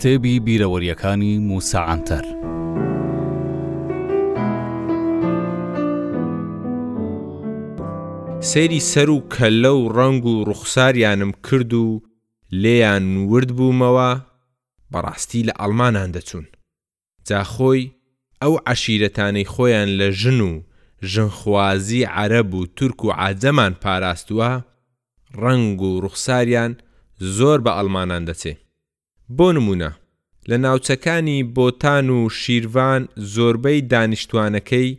کتێبی بیرەوەریەکانی موسەعاتەر سەیری سەر و کەلە و ڕەنگ و ڕوخساریانم کرد و لێیان ورد بوومەوە، بەڕاستی لە ئەڵمانان دەچوون. جا خۆی ئەو عەشیرەتانەی خۆیان لە ژن و ژنخوازی عەرەب و تورک و عەجەمان پاراستوە ڕەنگ و ڕوخساریان زۆر بە ئەڵمانان دەچێ بۆ نمونە لە ناوچەکانی بۆتان و شیرڤان زۆربەی دانیشتوانەکەی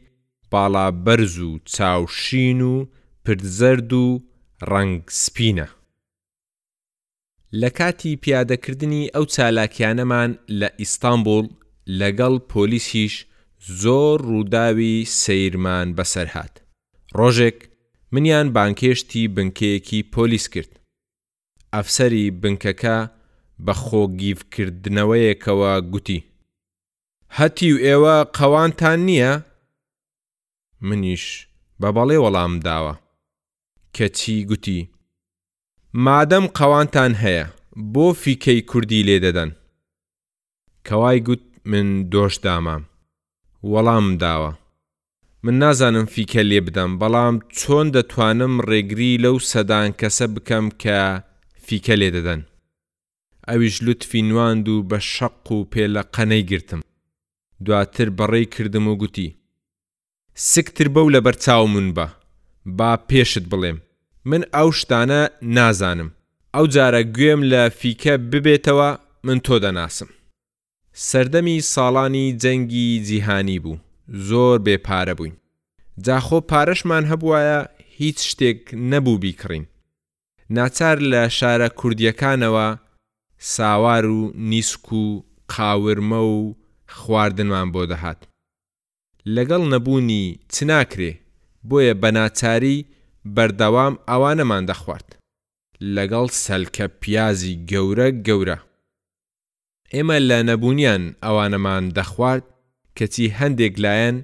باڵا بەرز و چاو شین و پرد زەرد و ڕەنگ سپینە. لە کاتی پیادەکردنی ئەو چالاکیانەمان لە ئیستانبوڵ لەگەڵ پۆلیسیش زۆر ڕووداوی سەیرمان بەسەر هات، ڕۆژێک منیان بانگهێشتی بنکەیەکی پۆلیس کرد، ئەفسەری بنکەکە بە خۆگیڤکردنەوەیەکەوە گوتی، هەتیو ئێوە قەوانتان نییە؟ منیش بە بەڵێ وەڵامم داوە، کەچی گوتی، مادەم قەوانتان هەیە بۆ فیکەی کوردی لێ دەدەن. کەوای گوت من دۆش دامام وەڵامم داوە. من نازانم فیکە لێ بدەم بەڵام چۆن دەتوانم ڕێگری لەو سەدان کەسە بکەم کە فیکە لێ دەدەن. ئەویش لوتفی نواند و بە شەق و پێلەقە نەیگرتم. دواتر بەڕێی کردم و گوتی. سک تر بەو لەبەر چاو من بە با پێشت بڵێم من ئەو شتانە نازانم ئەو جارە گوێم لە فیکە ببێتەوە من تۆ دەناسم سەردەمی ساڵانی جەنگی جیهانی بوو زۆر بێ پارە بووین جا خۆ پارەشمان هەبوایە هیچ شتێک نەبوو بیکڕین ناچار لە شارە کوردیەکانەوە ساوار و نیسک و قاورمە و خواردنمان بۆ دەهات. لەگەڵ نەبوونی چ ناکرێ، بۆیە بە ناچاری بەردەوام ئەوانەمان دەخوارد. لەگەڵ سەلکە پیازی گەورە گەورە. ئێمە لە نەبوونیان ئەوانەمان دەخوارد، کەچی هەندێک لایەن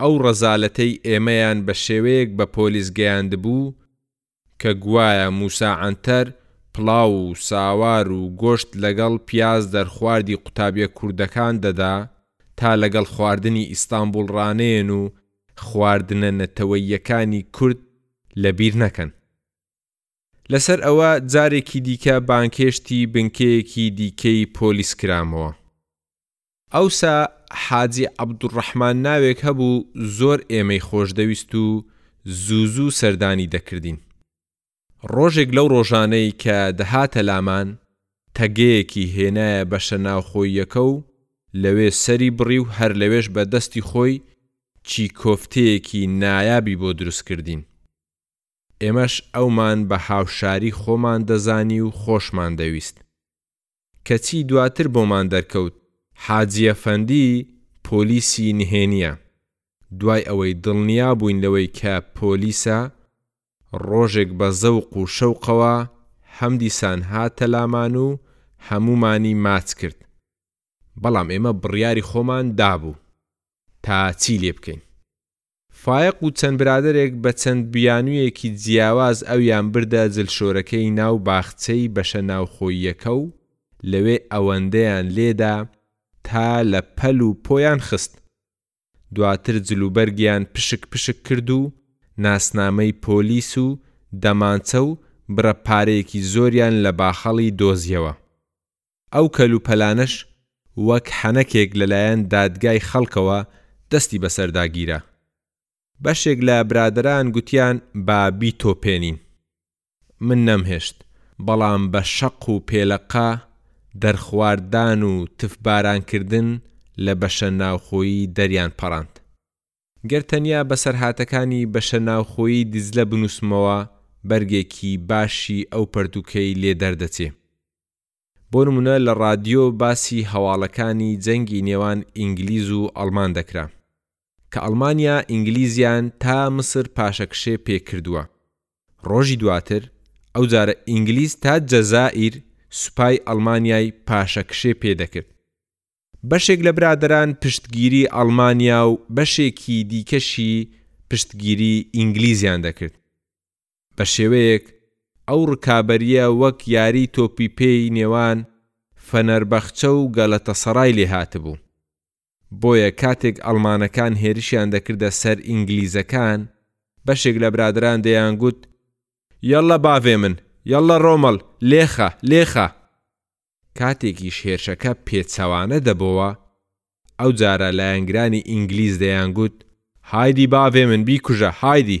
ئەو ڕەزالەتەی ئێمەیان بە شێوەیەک بە پۆلیس گەیاندبوو، کە گوایە موسا عەنتەر پڵاو و ساوار و گۆشت لەگەڵ پیاز دەرخواردی قوتابیە کوردەکان دەدا تا لەگەڵ خواردنی ئیستانبوڵ ڕانەیەن و خواردنە نەتەوەییەکانی کورد لە بیر نەکەن. لەسەر ئەوە جارێکی دیکە بانگهێشتی بنکەیەکی دیکەی پۆلیس کرامەوە. ئەوسا حاجی عەبدولڕەحمان ناوێک هەبوو زۆر ئێمەی خۆشدەویست و زوو زوو سەردانی دەکردین. ڕۆژێک لەو ڕۆژانەی کە دەهاتە لامان، تەگەیەکی هێنایە بەشە ناوخۆییەکە و لەوێ سەری بڕی و هەر لەوێش بە دەستی خۆی چی کۆفتەیەکی نایابی بۆ دروست کردین. ئێمەش ئەومان بە هاوشاری خۆمان دەزانی و خۆشمان دەویست. کەچی دواتر بۆمان دەرکەوت حاجی ئەفەندی پۆلیسی نهێنییە، دوای ئەوەی دڵنیا بووین لەوەی کە پۆلیسە، ڕۆژێک بە زەوق و شەوقەوە هەمدیسان هاتە لامان و هەموومانی ماچ کرد، بەڵام ئێمە بڕیاری خۆمان دابوو تا چی لێ بکەین. فایەق و چەند برادەرێک بە چەند بیانوویەکی جیاواز ئەویان بردە جلشۆرەکەی ناو باخچەی بەشە ناوخۆییەکە و لەوێ ئەوەندەیان لێدا تا لە پەل و پۆیان خست. دواتر جلوبەرگیان پشک پشک کرد و ناسنامەی پۆلیس و دەمانچە و بڕە پارەیەکی زۆریان لە باخەڵی دۆزیەوە. ئەو کەلوپەلانەش وەک حەنەکێک لەلایەن دادگای خەڵکەوە دەستی بەسەردا گیرا. بەشێک لە برادەران گوتیان با بیتۆپێنین. من نەمهێشت، بەڵام بە شەق و پێلەقە دەرخواردان و تفبارانکردن لە بەشە ناوخۆیی دەریانپەڕاند. گەر تەنیا بەسەرهاتەکانی بەشە ناوخۆیی دیجلە بنووسمەوە بەرگێکی باشی ئەو پەرتووکەی لێ دەردەچێ. بۆ نموونە لە ڕادیۆ باسی هەواڵەکانی جەنگی نێوان ئینگلیز و ئەڵمان دەکرا، کە ئەڵمانیا ئینگلیزیان تا مسر پاشەکشێ پێ کردووە، ڕۆژی دواتر ئەوجارە ئینگلیز تا جەزائیر سوپای ئەڵمانیای پاشەکشێ پێ دەکرد. بەشێک لە برادەران پشتگیری ئەڵمانیا و بەشێکی دیکەشی پشتگیری ئینگلیزیان دەکرد. بە شێوەیەک ئەو رکابەرییە وەک یاریی تۆپی پێی نێوان فەنەربەخچە و گەلەتەسەرای لێ هاتبوو، بۆیە کاتێک ئەڵمانەکان هێرشیان دەکردە سەر ئینگلیزەکان، بەشێک لە برادەران دەیانگوت، یەڵڵە باڤێمن، یەڵڵە رۆمەڵ، لێخە، لێخە! کاتێکیش هێرشەکە پێچەوانە دەبۆوە، ئەو جارە لایەنگرانی ئینگلیز دەیانگوت، هایدی باڤێمن بیکوژە، هایدی!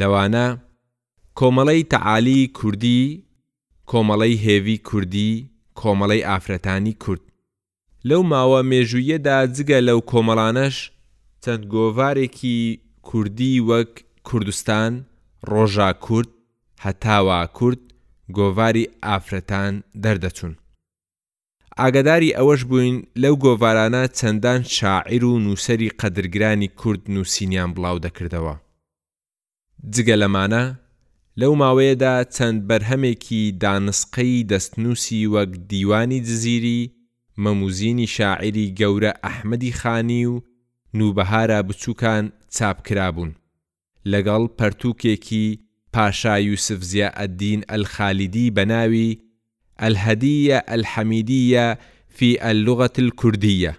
لەوانە، کۆمەڵەی تەعالی کوردی، کۆمەڵەی هێڤی کوردی، کۆمەڵەی ئافرەتانی کورد. لەو ماوە مێژووییەدا جگە لەو کۆمەڵانەش چەند گۆڤارێکی کوردی وەک، کوردستان، ڕۆژا کورد، هەتاوا کورد، گۆڤاری ئافرەتان دەردەچوون. ئاگاداری ئەوەش بووین لەو گۆڤارانە چەندان شاعیر و نووسەری قەدرگرانی کورد نووسینیان بڵاو دەکردەوە. جگە لەمانە، لەو ماوەیەدا چەند بەرهەمێکی دانسقەی دەستنووسی وەک دیوانی جزیری، مەموزینی شاعیری گەورە ئەحمەدی خانی و نوبەهارا بچووکان چاپ کرابوون. لەگەڵ پەرتووکێکی پاشا یوسف زیائەدین ئەلخالیدی بە ناوی، الهدیە الحمیدیە فی اللغە الکردیە،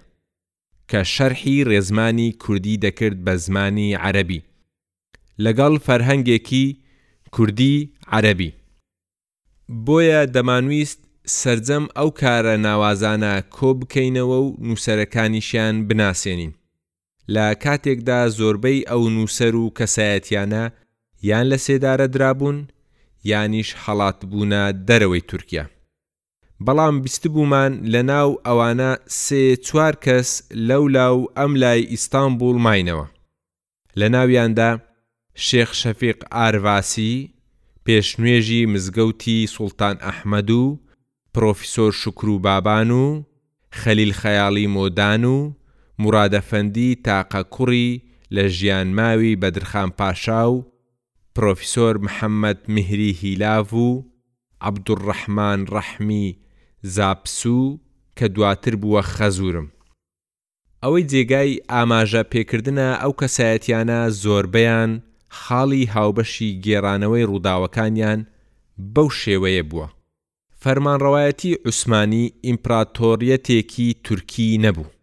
کە شەرحی ڕێزمانی کوردی دەکرد بە زمانی عەرەبی، لەگەڵ فەرهەنگێکی کوردی-عەرەبی. بۆیە دەمانویست سەرجەم ئەو کارە ناوازانە کۆ بکەینەوە و نووسەرەکانیشیان بناسێنین، لە کاتێکدا زۆربەی ئەو نووسەر و کەسایەتیانە یان لە سێدارە درابوون یانیش هەڵاتبوونە دەرەوەی تورکیا. بەڵام بیستبوومان لە ناو ئەوانە سێ چوار کەس لەو لا و ئەم لای ئیستانبووڵ ماینەوە. لە ناویاندا شێخ شەفیق ئارڤاسی، پێشنوێژی مزگەوتی سوڵتان ئەحمەد و پرۆفیسۆر شوکرو بابان و خەلیل خەیاڵی مۆدان و مورادەفەندی تاقە کوڕی لە ژیانماوی بەدرخان پاشا و پرۆفیسۆر محەمەد میهری هیلاڤ و عەبدولڕەحمان ڕەحمی زاپسو کە دواتر بووە خەزورم. ئەوەی جێگای ئاماژە پێکردنە ئەو کەسایەتیانە زۆربەیان خاڵی هاوبەشی گێڕانەوەی ڕووداوەکانیان بەو شێوەیە بووە. فەرمانڕەوایەتی عوسمانی ئیمپراتۆریەتێکی تورکی نەبوو،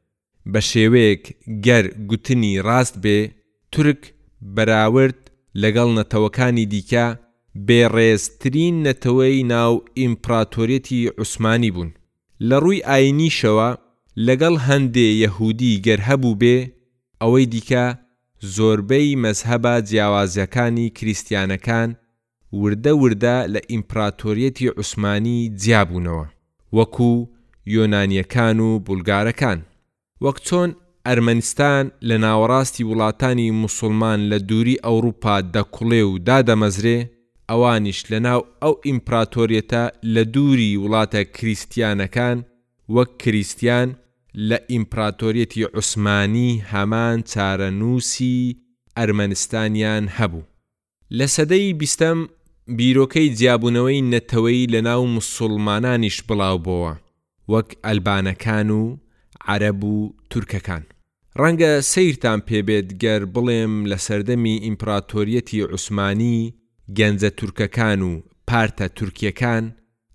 بە شێوەیەک گەر گوتنی ڕاست بێ تورک بەراورد لەگەڵ نەتەوەکانی دیکە بێڕێزترین نەتەوەی ناو ئیمپراتۆریەتی عوسمانی بوون. لە ڕووی ئاینیشەوە لەگەڵ هەندێ یەهودی گەر هەبووبێ، ئەوەی دیکە زۆربەی مەزهەبە جیاوازەکانی کریستیانەکان وردە وردە لە ئیمپراتۆریەتی عوسمانی جیابوونەوە، وەکوو یۆنانیەکان و بولگارەکان. وەک چۆن ئەرمەنستان لە ناوەڕاستی وڵاتانی موسوڵمان لە دووری ئەوڕوپا دەکوڵێ و دادەمەزرێ، ئەوانیش لە ناو ئەو ئیمپراتۆریەتە لە دووری وڵاتە کریستیانەکان وەک کریستیان لە ئیمپراتۆریەتی عوسمانی هەمان چارەنووسی ئەرمەنستانیان هەبوو. لە سەدەی بیستەم بیرۆکەی جیابوونەوەی نەتەوەیی لە ناو موسوڵمانانیش بڵاو بۆوە وەک ئەلبانەکان و عەرەب و تورکەکان. ڕەنگە سەیرتان پێ بێت گەر بڵێم لە سەردەمی ئیمپڕاتۆریەتی عوسمانی گەنجە تورکەکان و پارتە تورکیەکان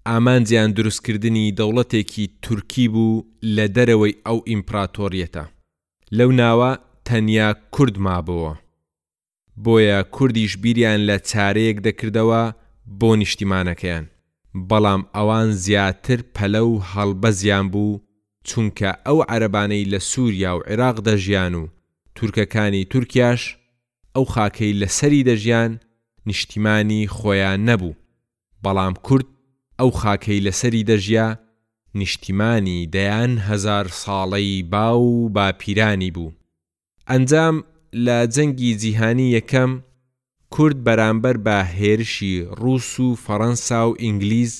ئامانجیان دروست کردنی دەوڵەتێکی تورکی بوو لە دەرەوەی ئەو ئیمپڕاتۆریەتە لەو ناوە تەنیا کورد مابۆوە. بۆیە کوردیش بیریان لە چارەیەک دەکردەوە بۆ نیشتیمانەکەیان، بەڵام ئەوان زیاتر پەلە و هەڵبەزیان بوو، چونکە ئەو عەرەبانەی لە سوریا و عیراق دەژیان و تورکەکانی تورکیاش ئەو خاکەی لە سەری دەژیان نیشتیمانی خۆیان نەبوو، بەڵام کورد ئەو خاکەی لە سەری دەژیا نیشتیمانی دەیان هەزار ساڵەی باو و باپیرانی بوو. ئەنجام، لە جەنگی جیهانی یەکەم کورد بەرامبەر بە هێرشی ڕووس و فەڕەنسا و ئینگلیز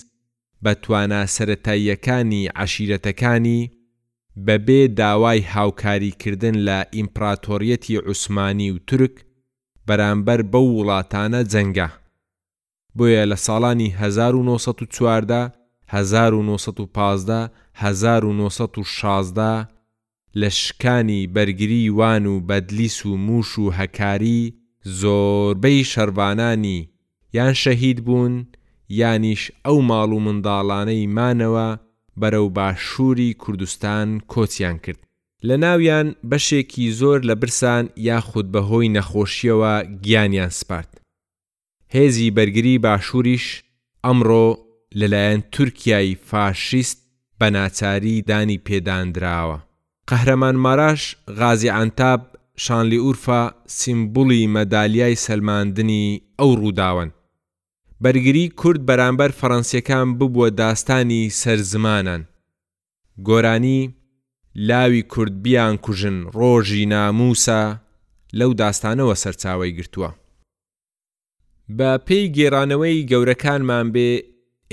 بە توانا سەرەتاییەکانی عەشیرەتەکانی بە بێ داوای هاوکاری کردن لە ئیمپڕاتۆڕیەتی عوسمانی و تورک بەرامبەر بەو وڵاتانە جەنگا بۆیە لە ساڵانی هەزار و نۆ سەد و چواردە، هەزار و نۆ سەد و پازدە، هەزار و نۆ سەد و شازدە لە شکانی بەرگری وان و بەدلیس و موش و هەکاری زۆربەی شەرڤانانی یان شەهید بوون یانیش ئەو ماڵ و منداڵانەی مانەوە بەرەو باشووری کوردستان کۆچیان کرد، لە ناویان بەشێکی زۆر لە برسان یاخود بە هۆی نەخۆشیەوە گیانیان سپارد. هێزی بەرگری باشووریش ئەمڕۆ لەلایەن تورکیای فاشیست بە ناچاری دانی پێداندراوە. قەهرەمان ماراش غازی عەنتاب شانلیورفا سیمبولی مەدالیای سەلماندنی ئەو ڕووداوەن. بەرگری کورد بەرامبەر فەرەنسیەکان ببووە داستانی سەر زمانان. گۆرانی، لاوی کورد بیانکوژن ڕۆژی نامووسە، لەو داستانەوە سەرچاوەی گرتووە. بە پێی گێڕانەوەی گەورەکانمان بێ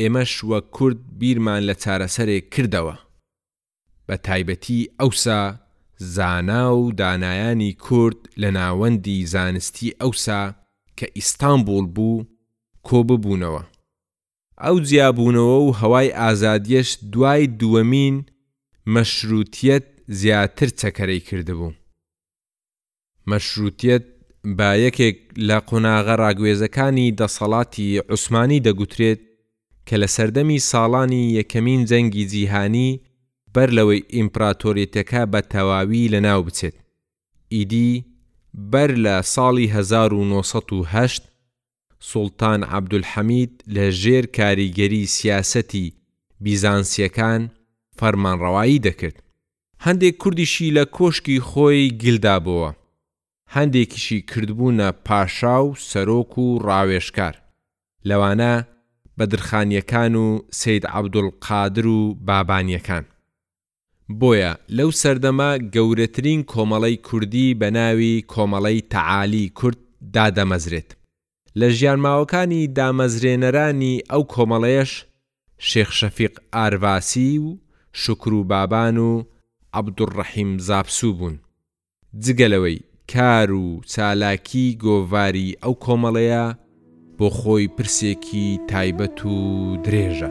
ئێمەش وەک کورد بیرمان لە چارەسەرێک کردەوە. بە تایبەتی ئەوسا زانا و دانایانی کورد لە ناوەندی زانستی ئەوسا کە ئیستانبووڵ بوو کۆ ببوونەوە. ئەو جیابوونەوە و هەوای ئازادییەش دوای دووەمین مەشرووتیەت زیاتر چەکەرەی کردبوو. مەشرووتیەت بە یەکێک لە قۆناغە ڕاگوێزەکانی دەسەڵاتی عوسمانی دەگوترێت کە لە سەردەمی ساڵانی یەکەمین جەنگی جیهانی بەر لەوەی ئیمپراتۆریەتەکە بە تەواوی لە ناو بچێت ئیدی بەر لە ساڵی هەزار و نۆ سەد و هەشت سوڵتان عەبدولحەمید لە ژێر کاریگەری سیاسەتی بیزانسییەکان فەرمانڕەوایی دەکرد. هەندێک کوردیشی لە کۆشکی خۆی گل دابۆوە، هەندێکیشی کردبوونە پاشا و سەرۆک و ڕاوێژکار، لەوانە بەدرخانییەکان و سەید عەبدولقادر و بابانییەکان. بۆیە لەو سەردەمە گەورەترین کۆمەڵەی کوردی بە ناوی کۆمەڵەی تەعالی کورد دادەمەزرێت. لە ژیانماوەکانی دامەزرێنەرانی ئەو کۆمەڵەیەش شێخ شەفیق ئارڤاسی و شوکرو بابان و عەبدولڕەحیم زاپسو بوون. جگە لەوەی کار و چالاکی گۆڤاری ئەو کۆمەڵەیە بۆ خۆی پرسێکی تایبەت و درێژە.